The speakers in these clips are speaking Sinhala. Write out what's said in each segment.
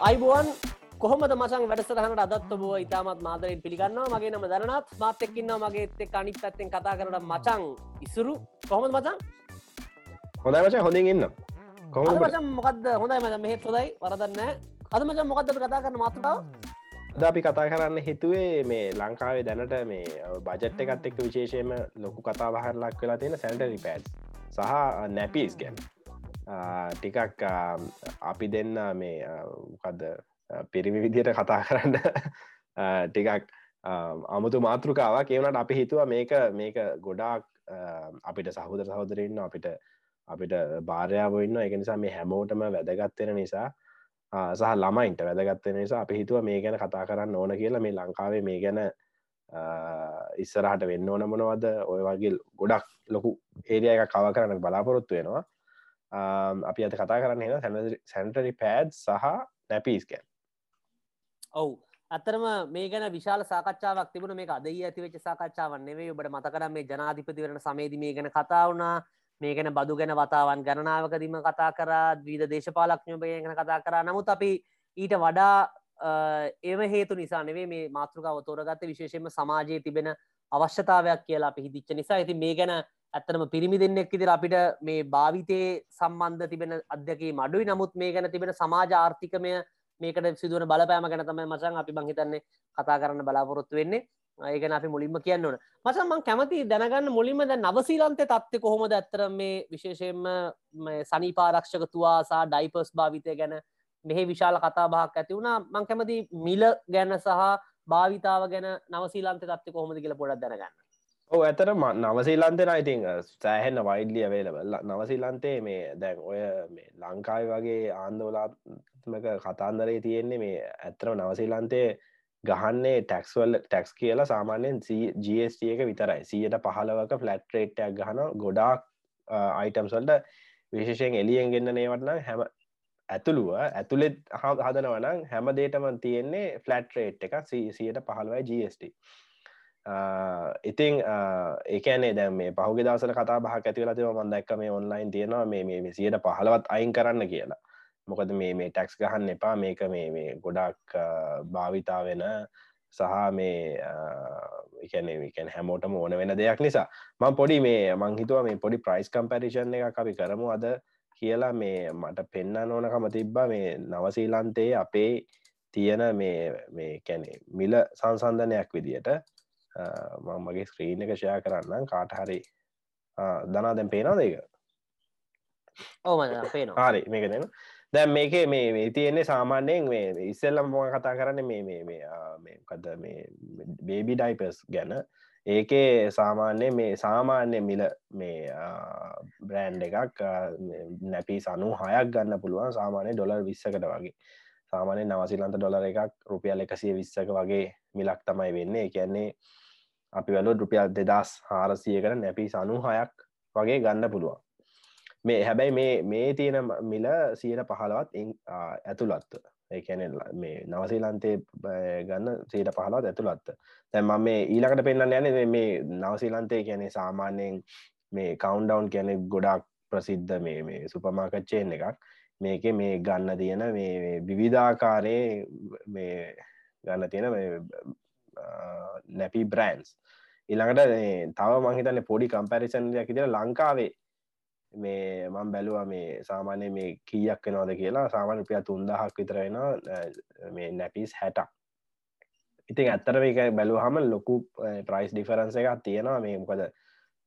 අයිබුවන් කොහොමද මසන් වැඩසටහනට අදත් ඔබ ඉතාමත් මාදරෙන් පිළිගන්නවා? මගේ නම දරනත් මාත් එක්කින්නවා මගේ එත් අනිත් පැත්තෙන් කතා කරට මචං ඉසුරු. කොහොමද මචන් හොඳයි මච හොඳින් ඉන්න. මචන් මොකක්ද හොඳයි මච මෙහෙත් හොදයි වරදන්න අද මචන් මොකක්ද කතා කරන මාතකාව ද අපි කතා කරන්න හිතුවේ මේ ලංකාවේ දැනට මේ බජට් එකත් එක්ක විශේෂයම ලොකු කතා බහර ලක් වෙලා තියෙන සැල්ටරි පැඩ් සහ නැපිස් ගැන්. ටිකක් අපි දෙන්න මේ කද පිරිමි විදියට කතා කරන්න. ටිකක් අමුතු මාතෘකාවක්. කියවනට අපි හිතුව මේක මේක ගොඩාක් අපිට සහෝදර සහෝදරන්න අපිට අපිට භාරයාව ඉන්න එක නිසා මේ හැමෝටම වැදගත්වෙන නිසා සහ ළමයින්ට වැදගත්වෙන නිසා අපි හිතුව මේ ගැන කතා කරන්න ඕන කියලා. මේ ලංකාවේ මේ ගැන ඉස්සරහට වෙන්න ඕන මොනවද? ඔය වගේ ගොඩක් ලොකු ඒරිය එක කව කරන්න බලාපොරොත්තු වෙනවා. අපි අත කතා කරන්න හෙන සැන්ටරි පෑඩ් සහ නැපිස්කැන් ඔවු. අතරම මේ ගැන විශාල සාකච්ඡාවක් තිබුණ. මේ අද ඇතිවෙච සාකච්ඡාවන් නෙවේ ඔබට මතකරම් මේ ජනාධිපතිවරන සමේද මේ ගැන කතා වුණා. මේ ගැන බදු ගැන වතාවන් ගණනාවකදීම කතා කරා දීද දේශපාලක්ඥපය ගැන කතා කරා. නමුත් අපි ඊට වඩා ඒව හේතු නිසා නෙවේ මේ මාතෘකාව තෝරගත්ත විශේෂයෙන්ම සමාජයේ තිබෙන අවශ්‍යතාවයක් කියලා අපි හිදිච්ච නිසා. ඇති මේ ගැන ඇත්තනම පිරිමි දෙන්නෙක් ඉදිර අපිට මේ භාවිතය සම්බන්ධ තිබෙන අධ්‍යකී මඩුයි. නමුත් මේ ගැන තිබෙන සමාජ ආර්ථිකමය මේකට සිදුවන බලපෑම ගැන තමයි මචන් අපි බංහිතන්නේ කතා කරන්න බලාපොරොත්තු වෙන්නේ. ඒකන අපි මුලින්ම කියන්න ඕන. මසන්මං කැමති දැනගන්න මුලින්ම ද නවසීලන්තය තත්ත්ය කොහොමද ඇත්තර මේ විශේෂයෙන්ම සනිපාරක්ෂකතුවාසා ඩයිපර්ස් භාවිතය ගැන මෙහි විශාල කතා බහක් ඇති වුණා. මං කැමති මිල ගැන සහ භාවිතාව ගැන නවසීලන්ත තත්ය කොහොමද කියල පොඩක් දැනගන්න. ඕ ඇතර නවසීලන්තෙන ඉතින් සෑහෙන්න වයිඩ්ලිය වේලබල නවසීලන්තේ මේ දැන් ඔය මේ ලංකායි වගේ ආන්දෝලාත්මක කතාන්දරේ තියෙන්නේ මේ ඇතරම නවසීලන්තේ ගහන්නේ ටැක්ස්වල් ටැක්ස් කියලා සාමාන්‍යයෙන් GST එක විතරයි. සියට පහලවක ෆලට් රේට්ටයක් ගහන ගොඩාක් අයිටම්සල්ට විශේෂයෙන් එලියෙන් ගන්න නේවටන හැම ඇතුළුව ඇතුළෙත් හදනවනම් හැම දේටම තියෙන්නේ ෆලට් රේට් එක සියට පහළවයි GST ඉතිං ඒකනේ දැ මේ පහුගේ දසල කතා බහ ඇතිවල තිව මන්දක්ක මේ ඔන්ලයින් තියෙනවා. මේ මේ සියට පහලවත් අයින් කරන්න කියලා. මොකද මේ මේ ටැක්ස් ගහන්න එපා. මේක මේ මේ ගොඩක් භාවිතා වෙන සහ මේ එකැනකැන හැමෝටම ඕන වෙන දෙයක් නිසා. මං පොඩි මේ මංහිතුව මේ පොඩි ප්‍රයිස් කම්පැරිෂන් එක අපි කරමු අද කියලා මේ මට පෙන්න්න ඕනකම තිබ්බා. මේ නවසීලන්තයේ අපේ තියෙන මේ මේ කැනෙ මිල සංසන්ධනයක් විදියට මගේ ස්ක්‍රීන් එක ෂයා කරන්න කාට හරි දනා දැන් පේනවා දෙක ඕම පේනවා. හරි මේක දෙන දැන් මේක මේ මේ තියෙන්නේ සාමාන්‍යයෙන් මේ ඉස්සෙල්ලම් මොක කතා කරන්න මේ මේ මේ කද මේ බේබි ඩයිපස් ගැන. ඒකේ සාමාන්‍ය මේ සාමාන්‍ය මිල මේ බ්‍රෑන්් එකක් නැපි සනු හයක් ගන්න පුළුවන් සාමානය ඩොලර් විස්සකට වගේ. සාමානය නවසිලන්ත ඩොලර එකක් රුපියල් එකසිය විස්සක වගේ මිලක් තමයි වෙන්නේ. කියන්නේ අපි වැලු රුපියල් දෙදස් හාරසියකට නැපි සනු හයක් වගේ ගන්න පුළුවන්. මේ හැබැයි මේ මේ තියෙන මිල සියට පහලවත් ඇතුළත්ව. ඒකැන මේ නවසීලන්තේ ගන්න සීට පහලත් ඇතුළත්ත තැම මේ ඊලකට පෙන්න්න යන මේ නවසීලන්තේ කියැනෙ සාමාන්‍යයෙන් මේ කවන්්ඩවන් කියැනෙ ගොඩක් ප්‍රසිද්ධ මේ මේ සුපමාකච්චයෙන් එකක්. මේක මේ ගන්න තියෙන මේ විවිධාකාරය මේ ගන්න තියෙන නැපි බ්‍රන්ස් ඉළඟට තව මහිතන්න පොඩි කම්පැරිසන් යක් ඉතිර ලංකාවේ මේ මං බැලුව මේ සාමාන්‍ය මේ කීයක් වෙනවාද කියලා. සාමාන්‍ය රුපිය තුන්දහක් විතරෙන මේ නැපිස් හැටක්. ඉතින් ඇත්තර මේක බැලුවහම ලොකු ප්‍රයිස් ඩිෆරන්ස එකක් තියෙනවා. මේ මොකද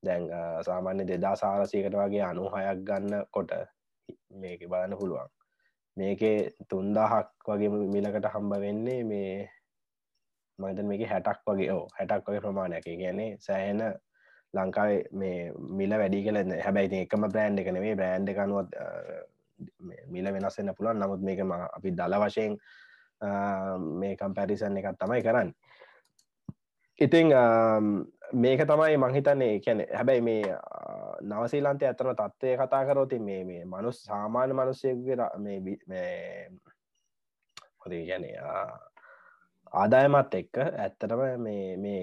දැන් සාමාන්‍ය දෙදා සාරසයකට වගේ අනු හයක් ගන්න කොට මේක බලන්න පුළුවන්. මේකේ තුන්දාහක් වගේ මිලකට හම්බ වෙන්නේ මේ මත මේක හැටක් වගේ ඕ හැටක් වගේ ප්‍රමාණයක. ගැනේ සෑහෙන ලංකාවේ මේ මිල වැඩි කල හැබැයි එකම බ්‍රෑන්් එක නෙවේ බ්‍රෑන්් එකනුවත් මිල වෙනස්සන්න පුළන් නමුත් මේකම අපි දල වශයෙන් මේ කම්පැරිසන් එකත් තමයි කරන්න. ඉතිං මේක තමයි මංහිතන්නේ කැන හැබැයි මේ නවසීලන්තය ඇතන තත්ත්වය කතා කරෝති මේ මේ මනුස් සාමාන්‍ය මනුස්සයකුගේ මේ හොදේ ගැන ආදායමත් එක්ක ඇත්තටම මේ මේ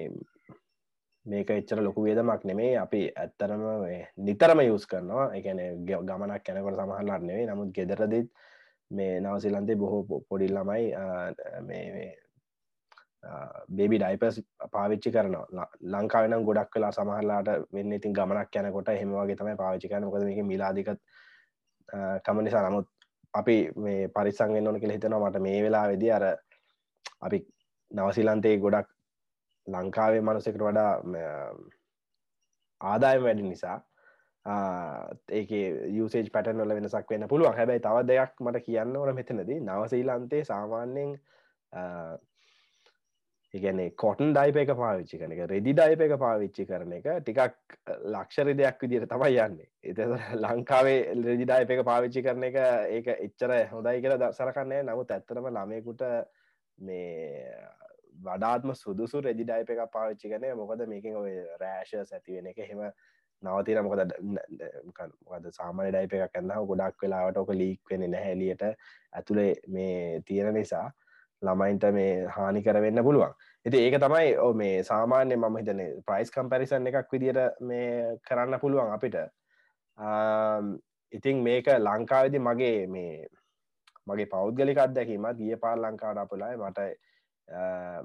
මේක එච්චර ලොකු වේදමක් නෙමේ අපි ඇත්තරම නිතරම යස් කරනවා. එකන ගමනක් කැනකොට සමහල්ලට නෙවේ නමුත් ගෙදරදිත් මේ නවසිලන්තේ බොහෝ පොඩිල් ළමයි බේබි ඩයිපස් පාවිච්චි කරනවා. ලංකාවන ගොඩක් කලා සමහරලාට වෙන්න ඉතින් ගමනක් යනකොට හෙමවාගේ තමයි පාවිච්චි කරන කොද මේ මිලාදිකත් කම නිසා. නමුත් අපි මේ පරිසංගෙන් ඕන කියල හිතනවා. මට මේ වෙලා වෙදි අර අපි නවසිලන්තේ ගොඩක් ලංකාවේ මනුසෙකට වඩා ආදායම වැඩි නිසා ඒක යුසේජ් පැටන් වල වෙනසක් වෙන්න පුළුවන්. හැබැයි තව දෙයක් මට කියන්න ඕන මෙතනදී. නවසීලන්තේ සාමාන්‍යයෙන් ඉගැන කොටන් ඩයිප එක පාවිච්චි කන එක රෙදි ඩයිප එක පාවිච්චි කරන එක ටිකක් ලක්ෂරි දෙයක් විදිට තමයි යන්නේ. එත ලංකාවේ රෙදි ඩයිප එක පාවිච්චි කරන එක ඒක එච්චර හොඳයි කියලා දසරකන්නේ නමුත් ඇත්තරම ළමයකුට මේ වඩාත්ම සුදුසු රෙදි ඩයිප එක පාවිච්චි කනය මොකද මේකින් ඔය රෑශ ඇතිවෙන එක හෙම නවතින. මොකද මොකද සාමාන ඩයිප එකක් කන්නාව ගොඩක් වෙලාවට ඕක ලීක් වෙන නැහැලියට ඇතුළේ මේ තියෙන නිසා ළමයින්ට මේ හානි කරවෙන්න පුළුවන්. ඇති ඒක තමයි ඕ මේ සාමාන්‍ය මම හිතන ප්‍රයිස් කම්පැරිසන් එකක් විදිට මේ කරන්න පුළුවන් අපිට. ඉතිං මේක ලංකාවදි මගේ මේ මගේ පෞද්ගලික අත්දැකීමත් ගිය පාල් ලංකාවට අපලායි. මට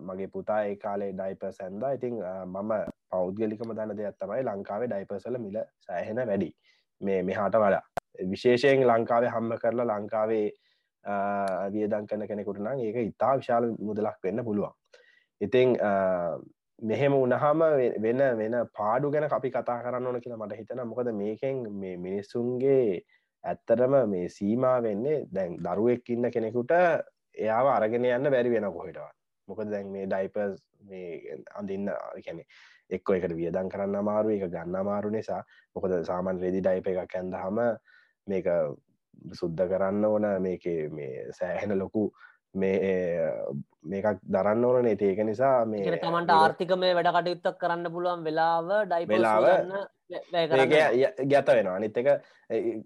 මගේ පුතා ඒ කාලේ ඩයිප සැන්ද ඉතිං මම පෞද්ගලිකම දන්න දෙයක් තමයි ලංකාවේ ඩයිපසල මිල සෑහෙන වැඩි. මේ මෙහාට වඩා. විශේෂයෙන් ලංකාවේ හම්ම කරලා ලංකාවේ වියදං කන කෙනෙකුට නම් ඒක ඉතා විශාල මුදලක් වෙන්න පුළුවන්. ඉතිං මෙහෙම උනහම වෙන වෙන පාඩු ගැන අපි කතා කරන්න ඕන කියලා මට හිතන මොකද මේකෙන් මේ මිනිස්සුන්ගේ ඇත්තරම මේ සීමා වෙන්නේ දැන් දරුවෙක් ඉන්න කෙනෙකුට එයාව අරගෙන යන්න බැරි වෙන කොහෙටවා මොකද දැන් මේ ඩයිපර්ස් මේ අඳන්න කැනෙ එක්ක එකට වියදන් කරන්න අමාරු එක ගන්න අමාරු නිසා. මොකද සාමන් රෙදි ඩයිප එකක් ඇන්ද හම මේක සුද්ධ කරන්න ඕන මේක මේ සෑහෙන ලොකු මේ මේකක් දරන්න ඕන නේ ඒක නිසා මේ තමන්ට ආර්ථික මේ වැඩ කටයුත්තක් කරන්න පුළුවන් වෙලාව ඩයි වෙලාව ගැත වෙනවා. අනිත් එක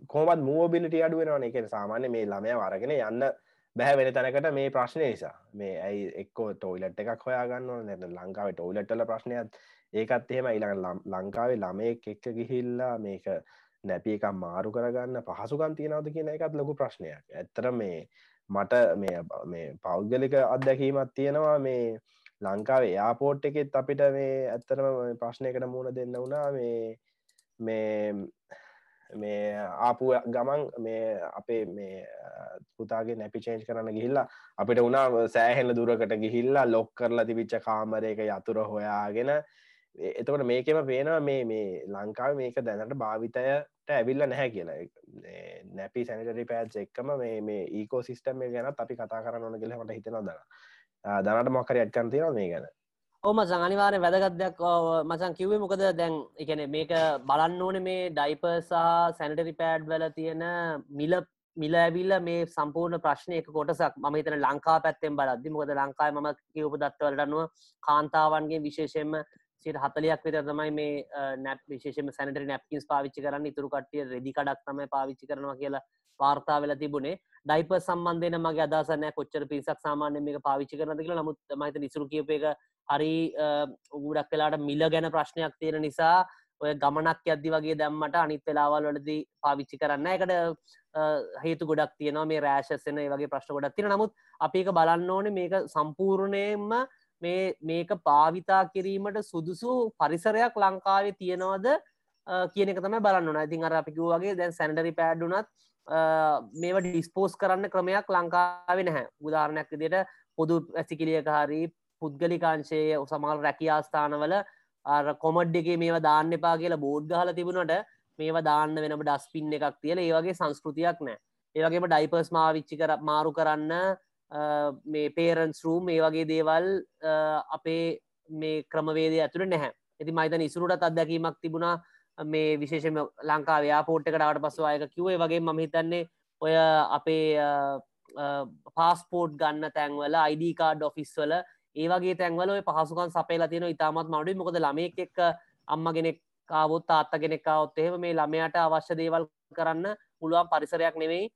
කොමත් මූබිලිට අඩුවෙනවා එක සාමාන්‍ය මේ ළමය වරගෙන යන්න බැහැ වෙන තැනකට මේ ප්‍රශ්නය නිසා. මේ ඇයි එක්කෝ ටෝයිලට් එකක් හොයාගන්න නැත ලංකාවේ ටෝයිලට්ටල ප්‍රශ්නයක්. ඒකත් එහෙම ඉළඟ ලංකාවේ ළමයෙක් එක්ක ගිහිල්ලා මේක නැපි එක මාරු කරගන්න පහසුකන් තියෙනවද කියන එකත් ලොකු ප්‍රශ්නයක්. ඇත්තර මේ මට මේ පෞද්ගලික අත්දැකීමත් තියෙනවා. මේ ලංකාවේ යාපෝට් එකෙත් අපිට මේ ඇත්තරම ප්‍රශ්නයකට මුණ දෙන්න වුණා. මේ මේ මේ ආපු ගමන් මේ අපේ මේ පුතාගේ නැපි චේන්ජ් කරන්න ගිහිල්ලා අපිට උනා සෑහෙල්ල දුරකට ගිහිල්ලා ලොක් කරලා තිබිච්ච කාමරයක යතුර හොයාගෙන එතකට මේකෙම පේනවා මේ මේ ලංකාව මේක දැනට භාවිතයට ඇවිල්ල නැහැ කියලා. නැපි සැනිටරි පෑජ් එක්කම මේ මේ ඒකෝ සිිස්ටම් ගැන අපි කතා කරන්න ඕන කියලට හිතෙන දන දනට මොකර අත්කන් තියෙන මේ ගැන? ඕම සංනිවාරය වැදගත්දයක් මචන් කිව්වේ මොකද? දැන් එකන මේක බලන්න ඕන මේ ඩයිපර්සා සැනිටරි පෑඩ් වල තියෙන මිල මිල ඇවිල්ල මේ සම්පූර්ණ ප්‍රශ්නයක කොටසක් ම තන ලංකා පැත්තෙන් බලද්දි. මොකද ලංකායි ම කිවප දත්වලටනුව කාන්තාවන්ගේ විශේෂෙන්ම සිට හතලයක් විතර තමයි මේ නැප් විශේෂම සැනට නැප්කින්ස් පාවිච්චි කරන්න. ඉතුරු කටිය රෙදි කඩක් තමයි පාවිච්චි කරනවා කියලා වාර්තා වෙලා තිබුණේ. ඩයිප සම්බන්ධන මගේ අදසන කොච්චර පිරිසක් සාමාන්‍ය මේක පාවිච්චි කරන කියලා. නමුත් මහිත නිසුරු කියප එක හරි උගඩක් වෙලාට මිල ගැන ප්‍රශ්නයක් තියෙන නිසා ඔය ගමනක් යද්දි වගේ දැම්මට අනිත් වෙලාවල් වලදී පාවිච්චි කරන්න. එකට හේතු ගොඩක් තියෙනවා. මේ රෑශස්සෙන වගේ ප්‍රශ්න ගොඩක් තියෙන නමුත් අපික බලන්න ඕනේ මේක සම්පූර්ණයෙන්ම මේ මේක භාවිතා කිරීමට සුදුසු පරිසරයක් ලංකාවේ තියෙනවද කියන එක තම බලන්න ඉතින් අර අපිකු වගේ දැන් සැන්ඩරි පෑඩ්ඩුනත් මේවා ඩිස්පෝස් කරන්න ක්‍රමයක් ලංකාවේ නැහැ. උදාරණයක් විදියට පොදු ඇසිකිලියක හරි පුද්ගලිකාංශය සමල් රැකියාස්ථානවල කොමඩ් එක මේවා දාන්න එපා කියලා බෝඩ් හල තිබුණට මේවා දාන්න වෙනම ඩස්පින් එකක් තියල ඒවගේ සංස්කෘතියක් නෑ ඒවගේම ඩයිපර්ස් මාවිච්චි කර මාරු කරන්න මේ පේරන්ස් රූම් මේ වගේ දේවල් අපේ මේ ක්‍රමවේද ඇතුළ නැහැ. ඇති මයිතන ඉසුරටත් අත්දැකීමක් තිබුණා. මේ විශේෂම ලංකා ව්‍යාපෝට්ටකටට පසු අයක කිවේ වගේ ම හිතන්නේ ඔය අපේ පාස්පෝට් ගන්න තැන්වල අයිඩකාඩ ඩොෆිස් වල ඒවගේ තැන්වල පහසුකන් සපේලා තියෙන ඉතාමත් මඩුයි. මොකද ළමයෙක් එක් අම්ම ගෙනෙක් කාවොත් අත්ත කෙනෙක්කාවොත් එහෙම මේ ළමයට අවශ්‍ය දේවල් කරන්න පුළුවන් පරිසරයක් නෙවෙයි.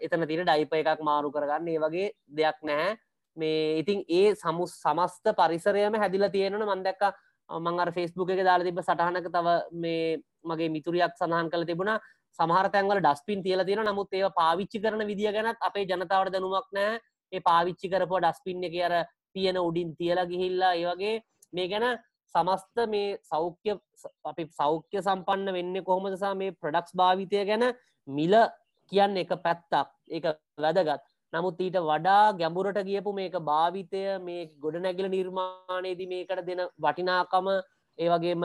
එතන තින ඩයිප එකක් මාරු කරගන්න. ඒ වගේ දෙයක් නැහැ. මේ ඉතින් ඒ සමුස් සමස්ත පරිසරයම හැදිල තියෙනන මන්දක්ක මං අර ෆෙස්බුක් එක දාලා තිබ සටහනක තව මේ මගේ මිතුරියක් සඳහන් කළ තිබුණා. සමහර තැන්වල ඩස්පින් තියල තියෙන නමුත් ඒව පාවිච්චි කරන විදිිය ගැනත් අපේ ජනතාවට දැනුමක් නෑ ඒ පාවිච්චි කරපුව ඩස්පින් එක අර පියන උඩින් තියලා ගිහිල්ලා ඒවගේ මේ ගැන සමස්ත මේ සෞඛ්‍ය අපි සෞඛ්‍ය සම්පන්න වෙන්න කොහොමදසා මේ ප්‍රඩක්ස් භාවිතය ගැන මිල කියන්න එක පැත්තක් එක වැදගත්. නමුත් ඊට වඩා ගැඹුරට ගියපු මේක භාවිතය මේ ගොඩ නැගිල නිර්මාණයේදී මේකට දෙන වටිනාකම ඒවගේම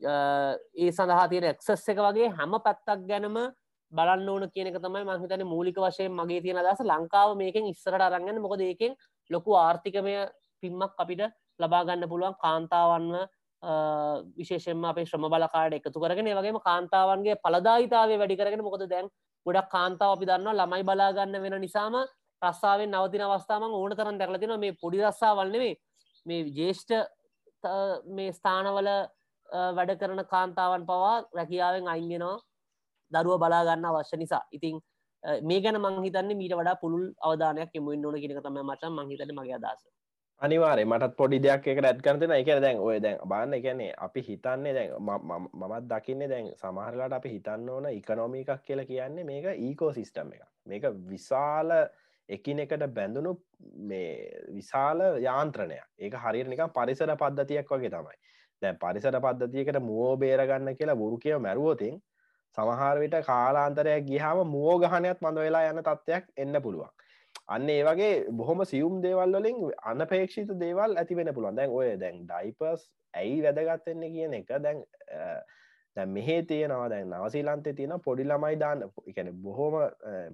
ඒ සඳහා තියෙන එක්සස් එක වගේ හැම පැත්තක් ගැනම බලන්න ඕන කියනක තමයි මහිතන මූලික වශයෙන් මගේ තියෙන දස ලංකාව මේකෙන් ඉස්සරට අරගන්න මොකද ඒකෙන් ලොකු ආර්ථිකමය පිම්මක් අපිට ලබාගන්න පුළුවන්. කාන්තාවන්ව විශේෂෙන්ම අපේ ශ්‍රම බලකාඩ එකතු කරගෙන වගේම කාන්තාවන්ගේ පලදායිතාවේ වැඩි කරගෙන මොකද දැන් ගොඩක් කාන්තාව අපි දන්න ළමයි බලාගන්න වෙන නිසාම රස්සාාවෙන් නවතින අවස්ථාම ඕන තරන් දැකලතින මේ පොඩි රස්සා වල්නෙවේ මේ ජේෂ්ඨ මේ ස්ථානවල වැඩ කරන කාන්තාවන් පවා රැකියාවෙන් අයිගෙනවා දරුව බලාගන්න අවශ්‍ය නිසා. ඉතිං මේ ගැන මංහිතන්න මීට වඩා පුළුල් අවධානයක් එමුන් ඕන කියෙන තම මචන් මංහිතන මගේ අදස අනිවාරය මටත් පොඩි දෙයක් එක ඇත් කරතන එක දැන් ඔය දැන් බාන්න එකනේ අපි හිතන්නේ දැන් මමත් දකින්න දැන් සමහරලාට අපි හිතන්න ඕන ඉකනොමි එකක් කියලා කියන්නේ මේක ඊකෝ සිිස්ටම් එක මේක විශාල එකිනෙකට බැඳුණු මේ විශාල යාන්ත්‍රණය ඒක හරිනික පරිසර පද්ධතියක් වගේ තමයි. දැ පරිසර පද්ධතියකට මුවෝ බේරගන්න කියලා බුරු කියව මැරුවෝතින් සමහරවිට කාලාන්තරයක් ගිහාම මුවෝ ගහනයක් මඳ වෙලා යන තත්ත්වයක් එන්න පුළුවන්. අන්න ඒ වගේ බොහොම සියුම් දේවල් වලින් අනපේක්ෂිත දේවල් ඇති වෙන පුළුවන්. දැන් ඔය දැන් ඩයිපර්ස් ඇයි වැදගත්වෙන්න කියන එක දැන් දැ මෙහේ තියෙනවා. දැන් නවසීලන්තේ තියෙන පොඩි ළමයි දාන්න එකන බොහොම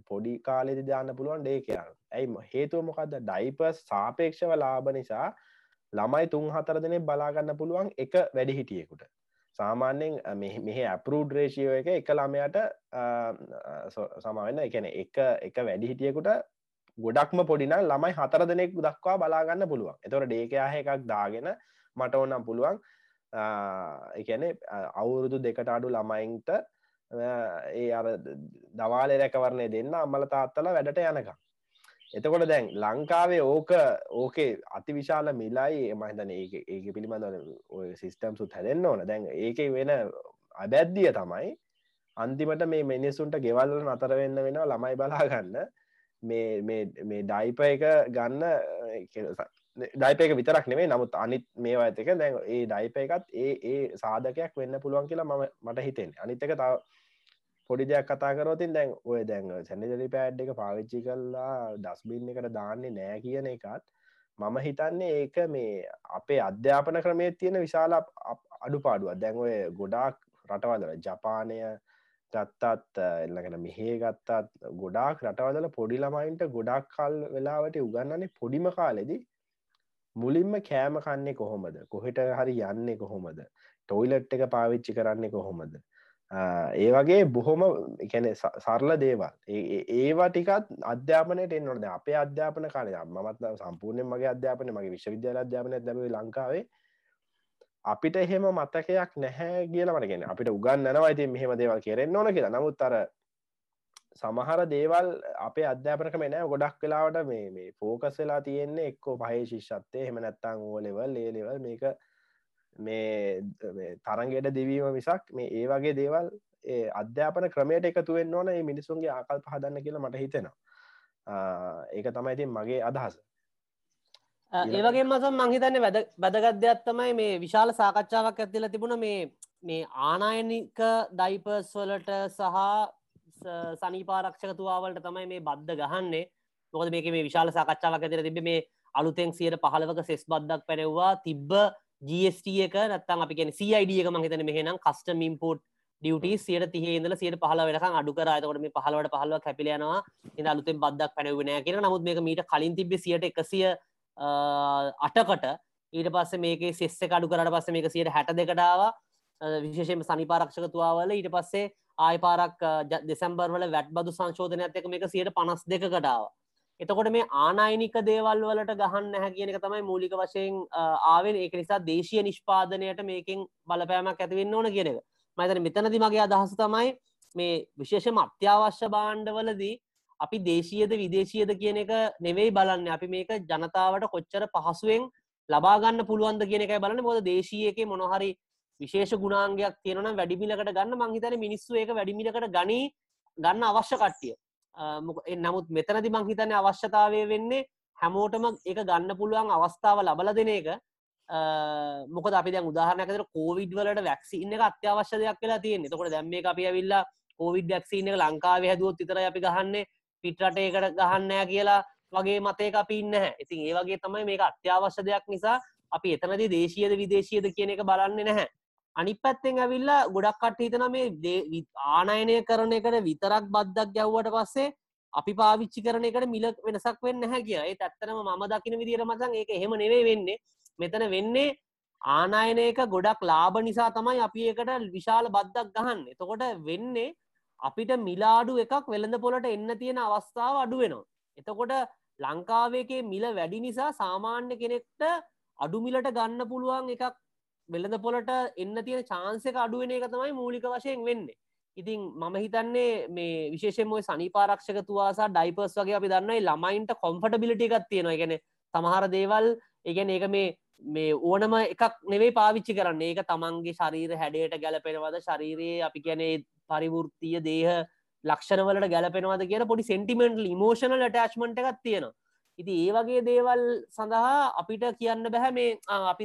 පොඩි කාලෙදි දාන්න පුළුවන් ඩේ කියන්න ඇයි හේතුව මොකක්ද ඩයිපර්ස් සාපේක්ෂව ලාභ නිසා ළමයි තුන් හතර දෙනෙ බලාගන්න පුළුවන් එක වැඩි හිටියෙකුට සාමාන්‍යෙන් මෙහ ඇපරූඩ් රේෂියෝ එක එක ළමයට සමවෙන්න. එකන එක එක වැඩි හිටියෙකුට ගොඩක්ම පොඩින ළමයි හතර දෙනෙක් දක්වා බලාගන්න පුළුවන්. එතොට ඩේකයාහ එකක් දාගෙන මට ඕනම් පුළුවන් එකන අවුරුදු දෙකට අඩු ළමයින්ට ඒ අර දවාලේ රැකවරණය දෙන්න අම්මල තාත්තල වැඩට යනකම්. එතකොට දැන් ලංකාවේ ඕක ඕකේ අතිවිශාල මිලයි මහිතන ඒ ඒක පිළිබඳ ඔය සිිස්ටම්සුත් හැදෙන්න්න ඕන. දැන් ඒක වෙන අබැද්දිය තමයි අන්තිමට මේ මිනිස්සුන්ට ගෙවල්ල නතර වෙන්න වෙන ළමයි බලාගන්න මේ ඩයිප එක ගන්න ඩයිපක විතරක් නෙවේ නමුත් අනිත් මේවා ඇතක දැන් ඒ ඩයිප එකත් ඒ ඒ සාධකයක් වෙන්න පුළුවන් කියලා ම මට හිතෙන් අනිත්තක තාව පොඩි දෙයක් කතා කරෝතින් දැන් ඔය දැන් සැනිදරි පෑඩ් එක පාවිච්චි කල්ලා ඩස්බින් එකට දාන්නේ නෑ කියන එකත් මම හිතන්නේ ඒක මේ අපේ අධ්‍යාපන ක්‍රමේ තියෙන විශාල අඩු පාඩුව දැන් ඔය ගොඩාක් රටවදල ජපානය ගත්තත් එල්ලගෙන මෙහේ ගත්තත් ගොඩාක් රටවදල පොඩි ළමයින්ට ගොඩක් කල් වෙලාවට උගන්නන්නේ පොඩිම කාලෙදි මුලින්ම කෑම කන්නේ කොහොමද? කොහෙට හරි යන්නේ කොහොමද? ටොයිලට් එක පාවිච්චි කරන්නේ කොහොමද? ඒ වගේ බොහොම එකැන සරල දේවල්. ඒවා ටිකත් අධ්‍යාපනයට එන්නොද අපේ අධ්‍යාපන කාලය මත් සම්පූර්ණය මගේ අධ්‍යාපන මගේ විශ්වවිද්‍යාල අධ්‍යාපන දැම ලංකාවේ. අපිට එහෙම මතකයක් නැහැ කියලමටගෙන අපිට උගන්නනවා ඉතින් මෙහෙම දේවල් කෙරෙන් ඕන කියලා. නමුත් අර සමහර දේවල් අපේ අධ්‍යාපනක මෙනෑ ගොඩක් වෙලාවට මේ මේ ෆෝකස් වෙලා තියෙන්නේ එක්කෝ පහහි ශිෂ්ත්තේ හෙම නැත්තං ඕලෙවල් ඒලෙවල් මේක මේ තරන්ගේට දෙවීම මිසක් මේ ඒ වගේ දේවල් අධ්‍යාපන ක්‍රමයට එකතුවෙන් ඕන ඒ මිනිසුන්ගේ ආකල් පහදන්න කියලා මට හිතෙනවා. ඒක තමයි ඉතින් මගේ අදහස. ඒවගේ මසම් මංහිතන්න වැද වැදගත්දයක් තමයි මේ විශාල සාකච්ඡාවක් ඇතිල තිබුණ මේ මේ ආනායනික ඩයිපර්ස් වලට සහ සනීපාරක්ෂකතුවාවලට තමයි මේ බද්ධ ගහන්නේ. මොකද මේක මේ විශාල සාකච්ඡාවක් ඇතිර තිබ මේ අලුතෙන් සියට පහලවක සෙස් බද්දක් පැනෙව්වා තිබ්බ GST එක නත්තම් අපි කියන CID එක මහිතන මෙහෙනම් කස්ටම් ඉම්පෝට් ඩියටි සියට තිහේදල සියට පහල වෙනක අඩු කරයතකොට මේ පහලවට පහලව කැපිලයනවා ඉ අලුතෙන් බද්දක් පැනවෙනෑ කියෙන නමුත් මේක මීට කලින් තිබ සියට එකසිය අටකට. ඊට පස්ස මේක සෙස්ස කඩු කරට පස්ස මේක සියට හැට දෙකටාව විශේෂම සනිපාරක්ෂක තුවාවල ඊට පස්සේ ආය පාරක් දෙසැම්බර්වල වැට් බදු සංශෝධනයක් එක මේක සියට පනස් දෙකටාව එතකොට මේ ආනායනික දේවල් වලට ගහන්න නැහැ කියන එක තමයි මූලික වශයෙන් ආවෙන් ඒක නිසා දේශීය නිෂ්පාදනයට මේකෙන් බලපෑමක් ඇතිවෙන්න ඕන කියන එක. මතන මෙතනදි මගේ අදහස තමයි මේ විශේෂම අත්‍යවශ්‍ය බාණ්ඩවලදී අපි දේශීයද විදේශීයද කියන එක නෙවෙයි බලන්න. අපි මේක ජනතාවට කොච්චර පහසුවෙන් ලබාගන්න පුළුවන්ද කියන එක බලන්න. බොද දේශයක මොනහරි විශේෂ ගුණාන්ගයක් තියෙන වැඩිමිලකට ගන්න. මංහිතන මිනිස්සු ඒක වැඩිමිලකට ගනී ගන්න අවශ්‍ය කට්ටිය. නමුත් මෙතනති මංහිතන අවශ්‍යතාවය වෙන්නේ හැමෝටම එක ගන්න පුළුවන් අවස්ථාව ලබල දෙන එක. මොක අපි උදාහනකතර කෝවිඩ් වලට වැක්සින්න එක අත්‍යවශ්‍ය දෙයක් කියලා තියෙන තකොට දැම්ම අපි ඇවිල්ලා කෝවිඩ් ඩක්සින එක ලංකාව හැදුවත් විතර අපි ගහන්නේ පිටරටයකට ගහන්නෑ කියලා වගේ මතය අපි ඉන්න ඉතින් ඒ වගේ තමයි මේක අත්‍යවශ්‍ය දෙයක් නිසා අපි එතනති දේශීයද විදේශීයද කියන එක බලන්න නැහැ. අනි පැත්තෙන් ඇවිල්ලා ගොඩක් කට හිතන මේ ආනයනය කරන එකට විතරක් බද්දක් ගැව්වට පස්සේ අපි පාවිච්චි කරන එකට මිල වෙනසක් වෙන්න හැ කිය ඒ ඇත්තනම මම දකින විදිර මසන් ඒක එහෙම නෙවේ වෙන්නේ. මෙතන වෙන්නේ ආනායනයක ගොඩක් ලාභ නිසා තමයි අපි එකට විශාල බද්දක් ගහන්න. එතකොට වෙන්නේ අපිට මිලාඩු එකක් වෙළඳ පොලට එන්න තියෙන අවස්ථාව අඩුවෙනවා එතකොට ලංකාවේකේ මිල වැඩි නිසා සාමාන්‍ය කෙනෙක්ට අඩුමිලට ගන්න පුළුවන් එකක් වෙළඳ පොලට එන්න තියෙන චාන්සක අඩුවෙන එක තමයි මූලික වශයෙන් වෙන්න. ඉතින් මම හිතන්නේ මේ විශේෂමය සනිපාරක්ෂක තුවාසා ඩයිපර්ස් වගේ අපි දන්නයි ළමයින්ට කොම්ෆට බිලිටි එකක් තියෙනවා. ගැන සමහර දේවල් ඒගැන ඒක මේ මේ ඕනම එකක් නෙවේ පාවිච්චි කරන්න. ඒක තමන්ගේ ශරීර හැඩයට ගැලපෙනවද ශරීරයේ අපි කියැනේ පරිවෘත්තිය දේහ ලක්ෂණවලට ගැලපෙනවද කිය පොඩි සෙන්ටිමෙන්ටල් මෝෂනල් ටස්මට එකක් තියෙනවා. ඉති ඒ වගේ දේවල් සඳහා අපිට කියන්න බැහැ මේ අපි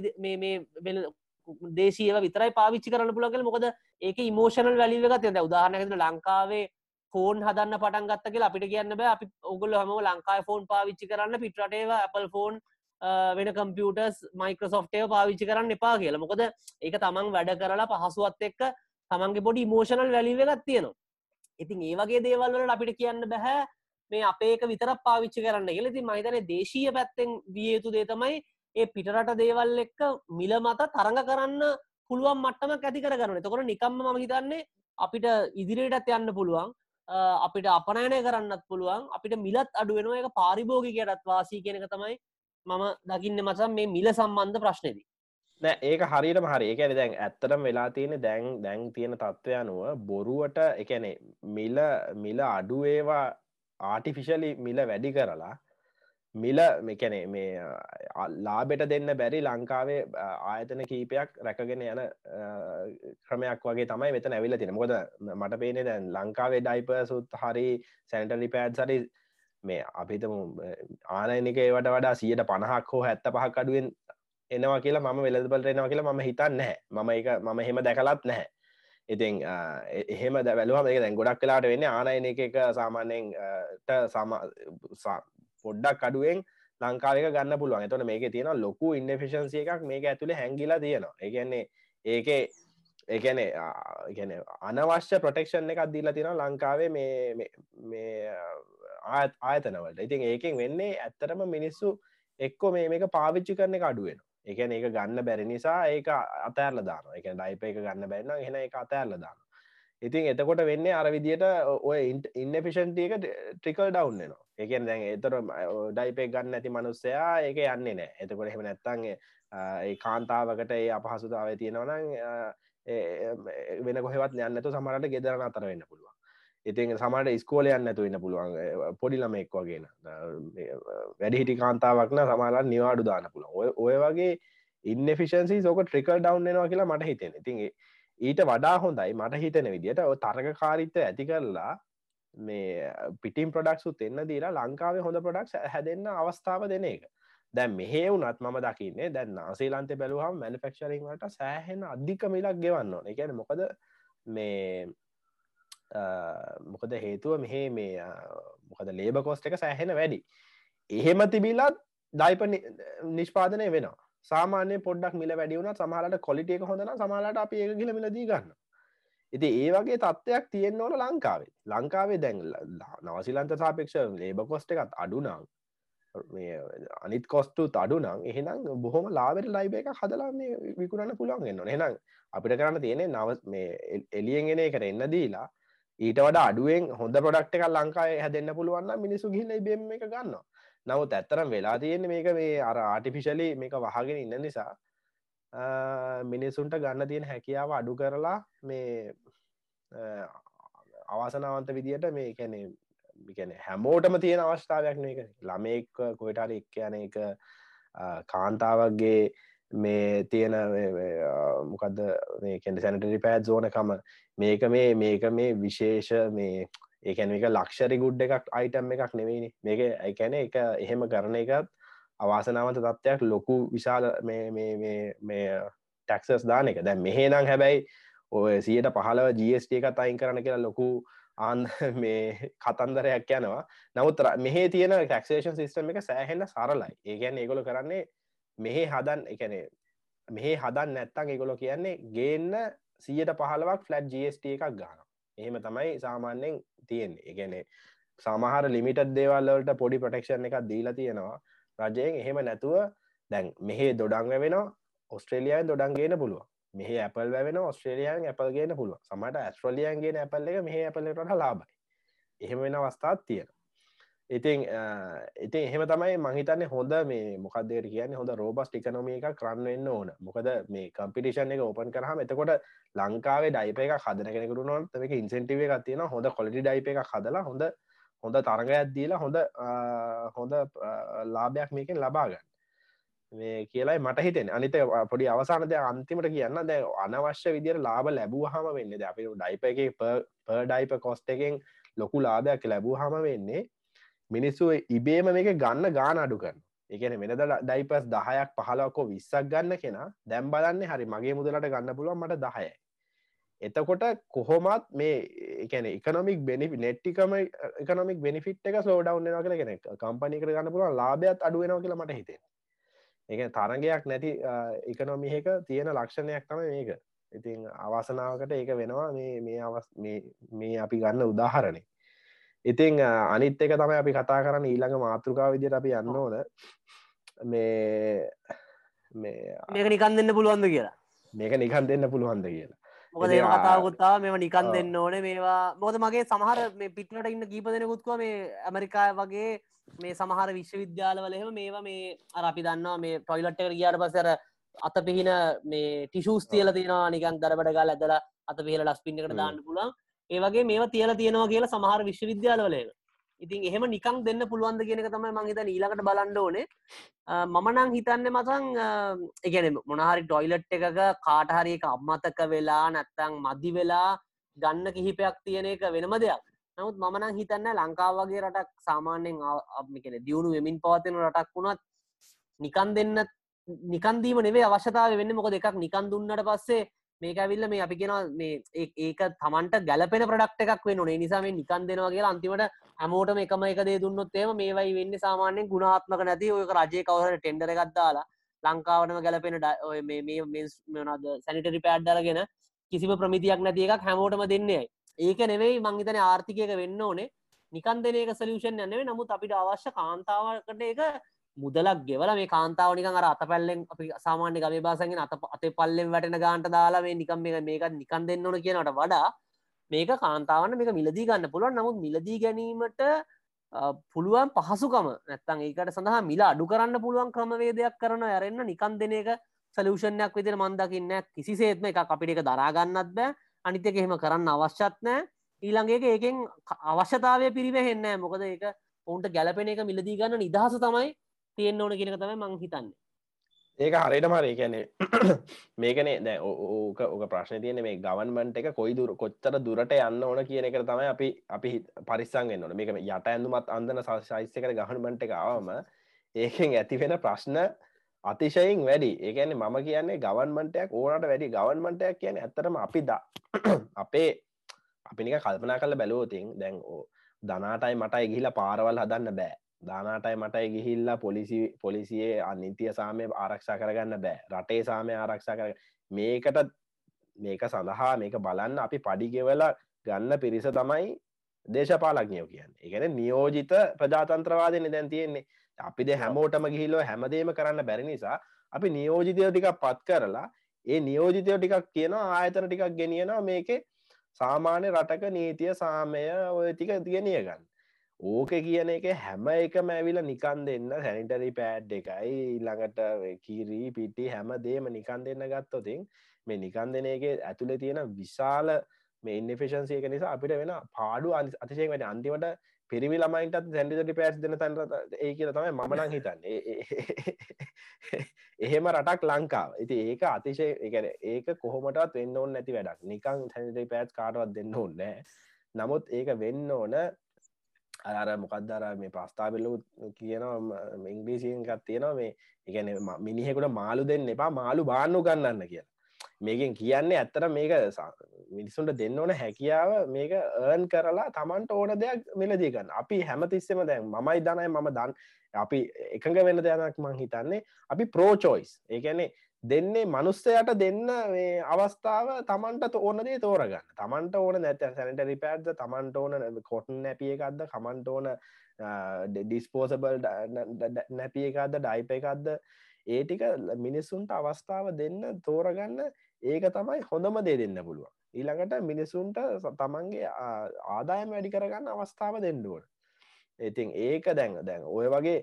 දේශීව විතරයි පාවිච්චි කරන්න පුළගල මොකද ඒක ඉමෝෂනල් වැලිවගත් යද උදාහනක ලංකාවේ ෆෝන් හදන්න පටන් ගත්තක අපිට කියන්න බෑ. අපි ඔගුල හම ලංකායි ෆෝන් පාවිච්චි කරන්න පිටරටේව Apple ෆෝන් වෙන කම්පියටර්ස් මයිකෝසොෆ්ටය පාවිච්චි කරන්න එපා කියලා. මොකද ඒක තමන් වැඩ කරලා පහසුවත් එක්ක තමන්ගේ පොඩි මෝෂනල් වැලිවගත් තියෙනවා. ඉතින් ඒ වගේ දේවල්වලට අපිට කියන්න බැහැ මේ අපේක විතර පාවිච්චි කරන්න කියලති මහිතන දේශීය පැත්තෙන් විය යුතු දේතමයි ඒ පිටරට දේවල් එක්ක මිල මත තරඟ කරන්න පුළුවන් මට්ටම ඇති කරගන්න. තකොට නිකම්ම ම හිතන්නේ අපිට ඉදිරියටත් යන්න පුළුවන්. අපිට අපනෑනය කරන්නත් පුළුවන්. අපිට මිලත් අඩුවෙනවා එක පාරිභෝගිකයටත් වාසී කෙනක තමයි මම දකින්න මසම් මේ මිල සම්බන්ධ ප්‍රශ්නයදී නෑ ඒක හරිට හරි. එකන දැන් ඇත්තරම් වෙලා තියෙන දැන් දැන් තියෙන තත්ත්වය අනුව බොරුවට එකනේ මිල මිල අඩුවේවා ආටිෆිශලි මිල වැඩි කරලා මිල මෙකැනේ මේ ලාබෙට දෙන්න බැරි ලංකාවේ ආයතන කීපයක් රැකගෙන යන ක්‍රමයක් වගේ තමයි මෙත ඇවිල තින මොද මට පේනෙ දැන් ලංකාවේ ඩයිපසුත් හරි සැන්ටලි පෑඩ් සරි මේ අපිතම ආනයනික ඒවට වඩා සියට පණහක් හෝ හැත්ත පහක් අඩුවෙන් එනවා කියලා මම වෙලදබලට එනවා කියලා මම හිතන්න නැහැ. මම එක මම හෙම දැකලත් නැහැ. ඉතින් එහෙම දැවැලුවම එක දැන් ගොඩක් කලාට වෙන්න ආනයන එක එක සාමාන්‍යයෙන් සම පොඩ්ඩක් අඩුවෙන් ලංකාවක ගන්න පුළුවන්. එතොට මේක තියෙන ලොකු ඉන්ඩෆිෂන්සිය එකක් මේක ඇතුළේ හැංගිලා තියෙනවා. ඒගැන්නේ ඒකේ ඒගැන ගැන අනවශ්‍ය ප්‍රොටෙක්ෂන් එකක් දීලා තියෙන ලංකාවේ මේ මේ ආයතනවලට. ඉතින් ඒකෙන් වෙන්නේ ඇත්තරම මිනිස්සු එක්කො මේ මේක පාවිච්චි කරන එක අඩුවෙන එකන ඒක ගන්න බැරි නිසා ඒක අතෑරල දාන එක ඩයිප එක ගන්න බැන්න හෙන එක අතෑරල දාන ඉතින් එතකොට වෙන්නේ අර විදියට ඔය ඉන්නෆිෂන්ටියක ට්‍රිකල් ඩවන්නවා එකෙන් දැන් එතර ඩයිපේ ගන්න ඇති මනුස්සයා ඒක යන්නේ නෑ. එතකොට එහෙම නැත්තන්ගේ ඒ කාන්තාවකට ඒ අපහසුතාව තියෙනවනම් වෙන කොහෙවත් යන්නතු සමරට ගෙදරන අතර වෙන්න පුළුවන්. ඉතින් සමට ස්කෝලයන්න ඇතු වෙන්න පුළුවන්. පොඩිලම එක් වගෙන වැඩිහිටි කාන්තාවක්න සමාලන් නිවාඩු දාන පුළුව ඔය වගේ ඉන්නෆිෂන්සි සෝක ට්‍රිකල් ඩවන්නවා කියලා මට හිතෙන ඉතින් ඊට වඩා හොඳයි මට හිතන විදිට තරග කාරිත්ත ඇති කරලා මේ පිටිම් ප්‍රඩක්සුත් එන්න දීලා ලංකාවේ හොඳ ප්‍රඩක්ස් හැදන්න අවස්ථාව දෙන එක. දැන් මෙහේ වුනත් මම දකින්නේ දැන් නාසේලන්තය බැලුවහම් මැනිෆෙක්ෂරිංට සෑහෙන අධික මිලක් ගෙවන්න ඕන. එකන මොකද මේ මොකද හේතුව මෙහේ මේ මොකද ලේබ කොස්ට එක සෑහෙන වැඩි. එහෙම තිබිලත් දයිප නිෂ්පාදනය වෙනවා. සාමාන්‍ය පොඩ්ඩක් මිල වැඩියුණ සමහලට කොලිටියක හොඳන සමහලට අප ඒ ගිල මිලදී ගන්න ඉති ඒ වගේ තත්ත්වයක් තියෙන් ඕන ලංකාවේ. ලංකාවේ දැන් නවසිලන්ත සාපේක්ෂ ලේබ කොස්ට එකත් අඩුනම් අනිත් කොස්ටු අඩුනම් එහෙනම් බොහොම ලාබෙට ලයිබ එක හදලා මේ විකුරන්න පුළුවන් එන්න එහෙනම් අපිට කරන්න තියෙනෙ නව මේ එලියෙන්ගෙන එකට එන්න දීලා ඊට වඩා අඩුවෙන් හොඳ පොඩක්ට එක ලංකාය හැදන්න පුළුවන්න මිනිසු ගිහිල බෙම එක ගන්න නමුත් ඇත්තරම් වෙලා තියෙන මේක මේ අර ආටිෆිශලි මේක වහගෙන ඉන්න නිසා. මිනිසුන්ට ගන්න තියෙන හැකියාව අඩු කරලා මේ අවාසනාවන්ත විදියට මේ කැනෙ ගැන හැමෝටම තියෙන අවස්ථාවයක් මේක. ළමෙක් කොයිටර එක් යන එක කාන්තාවක්ගේ මේ තියෙන මොකක්ද මේකෙන්ට සැනටරි පෑත් ඕනකම. මේක මේ මේක මේ විශේෂ මේ ඒකැන එක ලක්ෂරි ගුඩ් එකක් අයිටම් එකක් නෙවෙයි මේක එකැන එක එහෙම කරන එකත් අවාසනාවන්ත තත්ත්වයක් ලොකු විශාල මේ ටැක්සස් දාන එක. දැ මෙහේනම් හැබැයි ඔය සියට පහලව ජස්ට එකත් අයින් කරන කියලා ලොකු ආන් මේ කතන්දරයක් යනවා. නමුත් මෙහේ තියෙන ටක්ෂේෂන් සිස්ටම එක සෑහෙන්න සරලයි. ඒගැන් ඒගොල කරන්නේ මෙහේ හදන් එකනේ මෙහේ හදන් නැත්තං ඒගොලො කියන්නේ ගේන්න සියට පහලවක් ෆලට් ජස්ට එකක් ගාන එහෙම තමයි සාමාන්‍යෙන් තියෙන්නේ. ඒගැනේ සමහර ලිමිට දේවල්ලට පොඩි ප්‍රටෙක්ෂන් එකක් දීලා තියෙනවා. රජයෙන් එහෙම නැතුව දැන් මෙහේ දොඩංග වෙනවා ඔස්ට්‍රේලියයන් දොඩන්ගේන පුළුව මෙහ ඇපල් වැෙන ඔස්ට්‍රේලියන් ඇපල් ගෙන පුළුව සමට ඇස්ට්‍රලියන්ගේ ඇපල් එක මෙහ ඇපලට ලාබයි එහෙම වෙන අවස්ථාත් තියෙන ඉතින් ඉතින් එහෙම තමයි මහිතන්න හොඳ මේ මොකක්දේර කියන්න හොඳ රෝබස් ටිකනොමිය එක කරන්නවෙන්න ඕන. මොකද මේ කම්පිටිෂන් එක ඕපන් කරහම එතකොට ලංකාවේ ඩයිප එක හදන කෙනෙකරු නොත් එක ඉන්සෙන්ටිව එකක් තියෙන හොඳ කොලිටි ඩයිප එක හදලා හොඳ හොඳ තරගයක් දීලා හොඳ හොඳ ලාභයක් මේකෙන් ලබාගන්න මේ කියලායි මට හිතෙන අනිත පොඩි අවසානද අන්තිමට කියන්න දැ අනවශ්‍ය විදිර ලාබ ලැබූ හම වෙන්න. ද අපි ඩයිප එක ප ඩයිප කොස්ට එකෙන් ලොකු ලාභයක් ලැබූ හම වෙන්නේ මිනිස්සු ඉබේම මේක ගන්න ගාන අඩුකන් එකන වෙනද ඩයිපස් දහයක් පහලක්කෝ විස්සක් ගන්න කෙනා දැම් බලන්න හරි මගේ මුදලට ගන්න පුළුවන් මට දහයයි. එතකොට කොහොමත් මේ එකන එකනොමික් බෙනි නෙට්ටිකම එකනොමික් බෙනිෆිට් එක සෝඩවන්න කල කෙනෙ කම්පනික ගන්න පුළුවන් ලාභයත් අඩුවෙනවා කියලා මට හිතේ එක තරගයක් නැති එකනොමිහක තියෙන ලක්ෂණයක් තම මේක. ඉතින් අවසනාවකට ඒක වෙනවා. මේ මේ අවස් මේ අපි ගන්න උදාහරණය ඉතිං අනිත් එක තමයි අපි කතා කරන්න ඊළඟ මාතෘකාව විදිට අපි යන්න ඕන. මේ මේක නිකන් දෙන්න පුළුවන්ද කියලා? මේක නිකන් දෙන්න පුළුවන්ද කියලා. මොකද ඒ කතාවකුත්තා මෙම නිකන් දෙන්න ඕන. මේවා මොකද මගේ සමහර මේ පිටලට ඉන්න කීප දෙනෙකුත්කව මේ ඇමරිකා වගේ මේ සමහර විශ්වවිද්‍යාලවලම මේවා මේ අර අපි දන්නවා මේ ටොයිලට්ට කියාට පසර අත පිහින මේ ටිෂූස් තියල තියෙනවා නිකන් දරබට ගල් ඇදල අත පිහල ඩස්පින්නකට දාන්න පුළන් ඒවගේ මේවා තියල තියෙනවා කියලා සමහර විශ්වවිද්‍යාලවලක ඉතින් එහෙම නිකං දෙන්න පුළුවන්ද කියෙනක තමයි මංහිත ඊලකට බලන්ඩ ඕනේ. මමනං හිතන්න මතන් එකන මොනහරි ටොයිලට් එකක කාටහරි එක අම්මතක වෙලා නැත්තං මදි වෙලා ගන්න කිහිපයක් තියෙන එක වෙනම දෙයක්. නමුත් මමනං හිතන්න ලංකාව වගේ රටක් සාමාන්‍යෙන් අපිකෙන දියුණු වෙමින් පවතින රටක් වුණත් නිකන් දෙන්න නිකන්දීම නෙවේ අවශ්‍යතාව වෙන්න මොක දෙකක් නිකන් දුන්නට පස්සේ මේක ඇවිල්ල මේ අපි කියෙන මේ ඒක තමන්ට ගැලපෙන ප්‍රඩක්් එකක් වෙන නේ නිසා මේ නිකන් දෙනවා කියලා අන්තිමට හැමෝටම එකම එක දේ දුන්නොත් ඒම මේවයි වෙන්න සාමාන්‍යෙන් ගුණාත්මක නැති. ඔය රජය කවහට ටෙන්ඩර එකක්දාලා ලංකාවනම ගැලපෙන ඔය මේ මේනද සැනිටරි පෑඩ්ඩරගෙන කිසිම ප්‍රමිතියක් නැති එකක් හැමෝටම දෙන්නේ ඒක නෙවෙයි මංහිතන ආර්ථිකයක වෙන්න ඕනේ. නිකන් දෙන එක සලියෂන් යන්නේ නමුත් අපිට අවශ්‍ය කාන්තාවකට ඒක මුදලක් ගෙවල මේ කාන්තාවනික අර අත පැල්ලෙන් අපි සාමාන්‍ය ගම බාසගෙන් අත අත පල්ලෙන් වැටෙන ගාන්ට දාලා මේ නිකම් මේ මේකත් නිකන් දෙන්න ඕන කියනට වඩා මේක කාන්තාවන්න මේක මිලදී ගන්න පුළුවන්. නමුත් මිලදී ගැනීමට පුළුවන් පහසුකම. නැත්තන් ඒකට සඳහා මිලා අඩු කරන්න පුළුවන් ක්‍රමවේදයක් කරන ඇරෙන්න්න නිකන් දෙන එක සලූෂණයක් විදිර මන්දකින්න කිසිසේත්ම එක අපිට එක දරාගන්නත් බෑ. අනිතක එහෙම කරන්න අවශ්‍යත් නෑ ඊළඟේක ඒකෙන් අවශ්‍යතාවය පිරිවෙහෙන්න මොකද ඒක ඔවුන්ට ගැලපෙන එක මිලදී ගන්න නිදහස තමයි තියෙන් ඕන කියෙනක තමයි මං හිතන්න. ඒක හරිට මරේ කියැනෙ මේකනේ දැ ඕක ඕක ප්‍රශ්න තියන මේ ගවන්මන්ට එක කොයි දුර කොච්චර දුරට යන්න ඕන කියන එක තමයි අපි අපි පරිස්සංගෙන් ඕන. මේක යට ඇඳුමත් අන්දන සයිස්සකට ගහනමට එක ආවම ඒකෙන් ඇතිවෙන ප්‍රශ්න අතිශයින් වැඩි. ඒකන්නේ මම කියන්නේ ගවන්මටයක් ඕනට වැඩි. ගවන්මටයක් කියන ඇතරම අපි ද අපේ අපිනික කල්පනා කල බැලෝතින් දැන් ඕ දනාටයි මටයි ගිහිලා පාරවල් හදන්න බෑ. දානාටයි මටයි ගිහිල්ලා පොලිසි පොලිසියේ අනිතිය සාමය ආරක්ෂා කරගන්න බෑ. රටේ සාමය ආරක්ෂා කර මේකට මේක සඳහා මේක බලන්න අපි පඩිගෙවල ගන්න පිරිස තමයි දේශපාලක්ඥයෝ කියන්න. එකන නියෝජිත ප්‍රජාතන්ත්‍රවාදය දැන් තියෙන්නේ. අපිද හැමෝටම ගිහිලෝ හැමදේම කරන්න බැරි නිසා අපි නියෝජිතය ටිකක් පත් කරලා ඒ නියෝජිතය ටිකක් කියනවා ආයතන ටිකක් ගෙනියනවා මේකේ සාමාන්‍ය රටක නීතිය සාමය ඔය ටික තියනිය ගන්න ඕක කියන එක හැම එකම ඇවිල නිකන් දෙන්න සැනිටරි පෑඩ් එකයි ළඟට කිරී පිටි හැම දේම නිකන් දෙන්න ගත්තොතින් මේ නිකන් දෙන එක ඇතුළේ තියෙන විශාල මේ ඉන්ෆිෂන්සියක නිසා අපිට වෙන පාඩු අතිශයෙන් වැඩ. අන්තිමට පිරිමි ළමයින්ටත් සැන්ඩිටි පෑස් දෙන තැන්ට ඒ කියල තමයි මමනං හිතන්න. එහෙම රටක් ලංකාව. ඉති ඒක අතිශය එකන ඒක කොහොමටත් වෙන්න ඕන්න නැති වැඩක්. නිකං සැනිටි පෑස් කාටවත් දෙන්න ඕන්නෑ නමුත් ඒක වෙන්න ඕන අර මොකක්දර මේ ප්‍රස්ථාපිල්ලු කියනවා ඉංග්‍රීසියෙන් එකත් තියෙනවා මේ එකන මිනිහෙකුට මාලු දෙන්න එපා මාලු බාන්නු ගන්නන්න කියලා. මේකෙන් කියන්නේ ඇත්තට මේක මිනිසුන්ට දෙන්න ඕන හැකියාව මේක ඒර්න් කරලා තමන්ට ඕන දෙයක් මෙලදීගන්න අපි හැමතිස්සෙම දැන් මමයි දනයි මම දන් අපි එකඟ වෙන දෙයනක් මං හිතන්නේ අපි ප්‍රෝචෝයිස් ඒකැනේ දෙන්නේ මනුස්සයට දෙන්න මේ අවස්ථාව තමන්ට ඕනදේ තෝරගන්න. තමන්ට ඕන නැත සැනට රිපෑද්ද තමන්ට ඕන කොටන් නැපිය එකක්ද කමන්ට ඕන ඩිස්පෝසබල් නැපිය එකක්ද ඩයිප එකක්ද ඒටික මිනිස්සුන්ට අවස්ථාව දෙන්න තෝරගන්න ඒක තමයි හොඳම දේ දෙන්න පුළුවන්. ඊළඟට මිනිසුන්ට තමන්ගේ ආදායම වැඩි කරගන්න අවස්ථාව දෙන්නුවට ඉතින් ඒක දැන් දැන් ඔය වගේ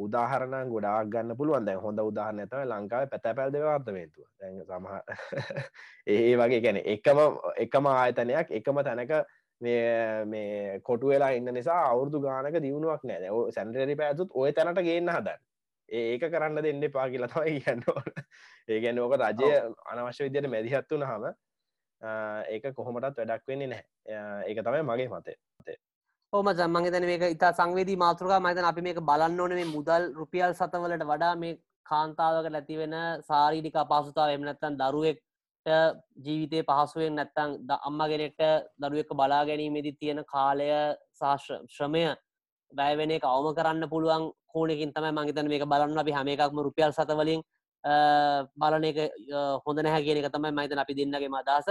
උදාහරණ ගොඩාක් ගන්න පුළුවන්. දැන් හොඳ උදාහරණ ඇතම ලංකාව පැතැපැල් දෙවාර්තමේතුව දැන් සමහ ඒ වගේ ගැන එකම එකම ආයතනයක් එකම තැනක මේ කොටු වෙලා ඉන්න නිසා අවුරදු ගානක දියුණුවක් නෑ. සැන්ටරි පැතුත් ඔය තැනට ගේන්න හදන්න. ඒක කරන්න දෙන්න පා කියලා තමයි කියන්න ඒගැන ඕක රජය අනවශ්‍ය විදියට මැදිහත්තු නහම ඒක කොහොමටත් වැඩක් වෙන්නේ නැහැ ඒක තමයි මගේ මතේ ඕම ජම්මගේ තන මේක ඉතා සංවේදී මාතෘකා. මතන අපි මේක බලන්න ඕන මේ මුදල් රුපියල් සතවලට වඩා මේ කාන්තාවක නැතිවෙන සාරීඩික අපහසුතාව එමනත්තන් දරුවෙක් ජීවිතය පහසුවෙන් නැත්තං අම්මගෙනෙට දරුවෙක් බලා ගැනීමේදී තියෙන කාලය ශ්‍රමය බෑවෙන එක අවම කරන්න පුළුවන් කෝනකින් තමයි මංගතන මේක බලන්න අපි හැම එකක්ම රුපියල් සතවලින් බලන එක හොඳ නැහැ කියන එක තමයි මයිතන අපි දෙන්නගේ අදහස.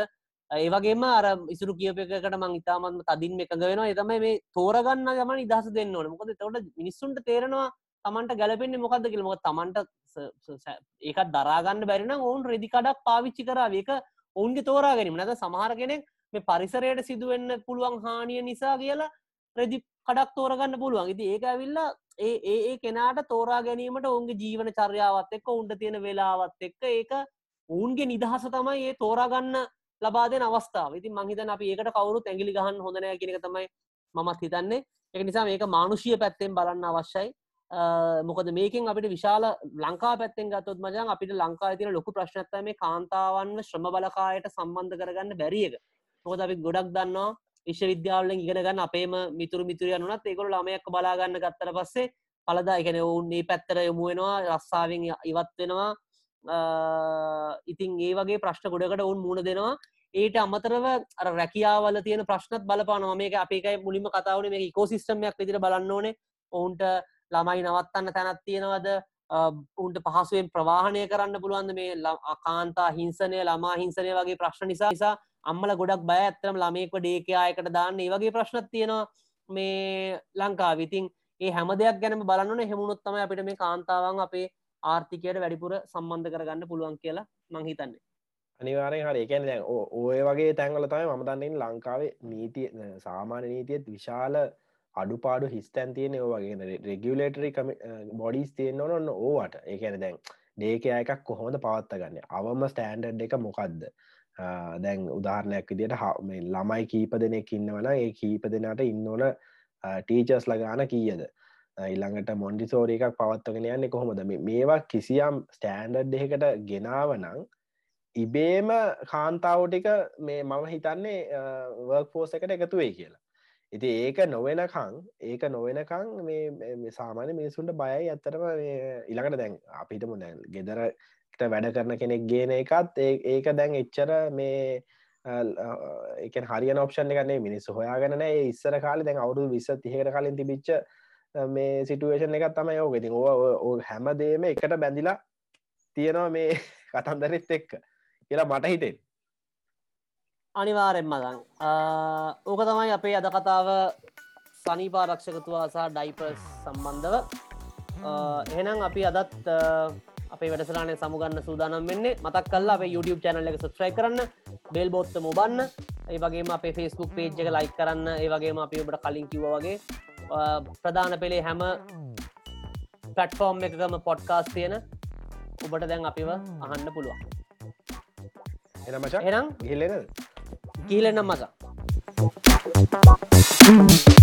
ඒවගේම අර ඉසුරු කියපකට මං ඉතාමත්ම තදින් එකඟ වෙනවා. එතමයි මේ තෝරගන්න ගම නිදහස දෙන්න ඕන. මොකද තවට මිනිස්සුන්ට තේරෙනවා තමන්ට ගැලපෙන්නේ මොකක්ද කියල. මොක තමන්ට ඒකත් දරාගන්න බැරින ඔවුන් රෙදිකඩක් පාවිච්චි කරාවක ඔවුන්ගේ තෝරා ගැනීම. නැද සමහර කෙනෙක් මේ පරිසරයට සිදුවෙන්න පුළුවන් හානිය නිසා කියලා රෙදි කඩක් තෝරගන්න පුළුවන්. ඉති ඒක ඇවිල්ලා ඒ ඒ කෙනාට තෝරා ගැනීමට ඔවුන්ගේ ජීවන චර්යාවත් එක්ක උන්ට තියෙන වෙලාවත් එක්ක ඒක ඔවුන්ගේ නිදහස තමයි ඒ තෝරාගන්න ලබාදෙන අවස්ථාව. ඉතින් මහිතන අපි ඒකට කවුරු ඇගිලි ගහන්න හොඳනය කියෙක තමයි මමත් හිතන්නේ. එක නිසා මේක මානුෂිය පැත්තෙන් බලන්න අවශ්‍යයි. මොකද මේකින් අපිට විශාල ලංකා පැත්තෙන් ගත්තොත් මජන් අපිට ලංකා තින ලොකු ප්‍රශ්නත්ත මේ කාන්තාවන්න ශ්‍රම බලකායට සම්බන්ධ කරගන්න බැරිියක මොකද අපි ගොඩක් දන්නවා විශ්වවිද්‍යාවලෙන් ඉගෙන ගන්න අපේම මිතුරු මිතුරියන් වනත් ඒකොල ළමයක් බලාගන්න ගත්තර පස්සේ පලදා එකන ඔවුන් ඒ පැත්තර යොමු වෙනවා රස්සාාවෙන් ඉවත් වෙනවා. ඉතින් ඒ වගේ ප්‍රශ්න ගොඩකට ඔවුන් මුණ දෙනවා. ඒට අමතරව රැකියාවල තියෙන ප්‍රශ්නත් බලපානවා. මේක අපේකයි මුලින්ම කතාවන මේ කෝසිස්ටමයක් විදිර බලන්න ඕනේ. ඔවුන්ට ළමයි නවත්තන්න තැනත් තියෙනවද? උන්ට පහසුවෙන් ප්‍රවාහණය කරන්න පුළුවන්ද? මේ අකාන්තා හිංසනය ළමා හිංසනය වගේ ප්‍රශ්න නිසා නිසා අම්මල ගොඩක් බය ඇත්තරම් ළමයෙක්ව ඩේකයායකට දාන්න ඒ වගේ ප්‍රශ්නත් තියෙනවා මේ ලංකා විතින් ඒ හැම දෙයක් ගැනම බලන්න හෙමුණොත්තම අපිට මේ කාන්තාවන් අපේ ආර්ථිකයට වැඩිපුර සම්බන්ධ කරගන්න පුළුවන් කියලා මංහිතන්නේ අනිවාරෙන් හරි. එකන දැන් ඔය වගේ තැන්වල තමයි මම දන්නෙන් ලංකාවේ නීතිය සාමාන්‍ය නීතියත් විශාල අඩුපාඩු හිස්තැන් තියෙන වගේ. රෙගියලේටරි බොඩිස් තියෙන්න්න ඔන්න ඕවට. ඒකැන දැන් ඩේක එකක් කොහොමද පවත්ත ගන්න අවම ස්ටෑන්ඩඩ් එක මොකක්ද දැන් උදාහරණයක් විදියට මේ ළමයි කීප දෙනෙක් ඉන්නවන ඒ කීප දෙනට ඉන්නවන ටීචර්ස් ලගාන කීයද? ඉල්ළඟට මොන්ඩි සෝර එකක් පවත්වගෙන යන්න කොහොමද? මේවා කිසියම් ස්ටෑන්ඩඩ් එකට ගෙනාවනං ඉබේම කාන්තාවටික මේ මම හිතන්නේ වර්ක් ෆෝස එකට එකතුවේ කියලා. ඉති ඒක නොවෙනකං ඒක නොවෙනකං මේ සාමාන්‍ය මිනිසුන්ට බයයි. ඇත්තරම ඉළඟට දැන් අපිටම දැන් ගෙදර වැඩ කරන කෙනෙක් ගේන එකත් ඒක දැන් එච්චර මේ එක හරි ඔප්ෂන් එකන්නේ මිනිස් හොයාගන ඉස්සර කාල දැන් අවුරු විස්ස තිහකට කලින් තිබිච්ච මේ සිටුවේෂන් එකත් තමයි යෝ ගෙති ඕ හැමදේම එකට බැඳිලා තියෙනවා මේ කතන්දරෙත් එක්ක කියලා මට හිතෙන්. අනිවාරෙන් මදන් ඕක තමයි අපේ අද කතාව සනීපාරක්ෂකතුවා සහ ඩයිපර්ස් සම්බන්ධව. එහෙනම් අපි අදත් අපේ වැඩසලානේ සමුගන්න සූදානම් වෙන්නේ. මතක් කල්ලා අපේ YouTube චැනල එක සබස්්‍රයි කරන්න බෙල් බොත්ත මොබන්න ඒ වගේම අපේ ෆෙස්බුක් පේජ් එක ලයික් කරන්න. ඒ වගේම අපි ඔබට කලින් කිව වගේ ප්‍රධාන පෙළේ හැම පටෆෝර්ම් එකකම පොඩ්කාස් තියෙන ඔබට දැන් අපිව අහන්න පුළුවන්. එනමච එනම් ගිල්ලෙන කියලෙනම් මචා Thank you.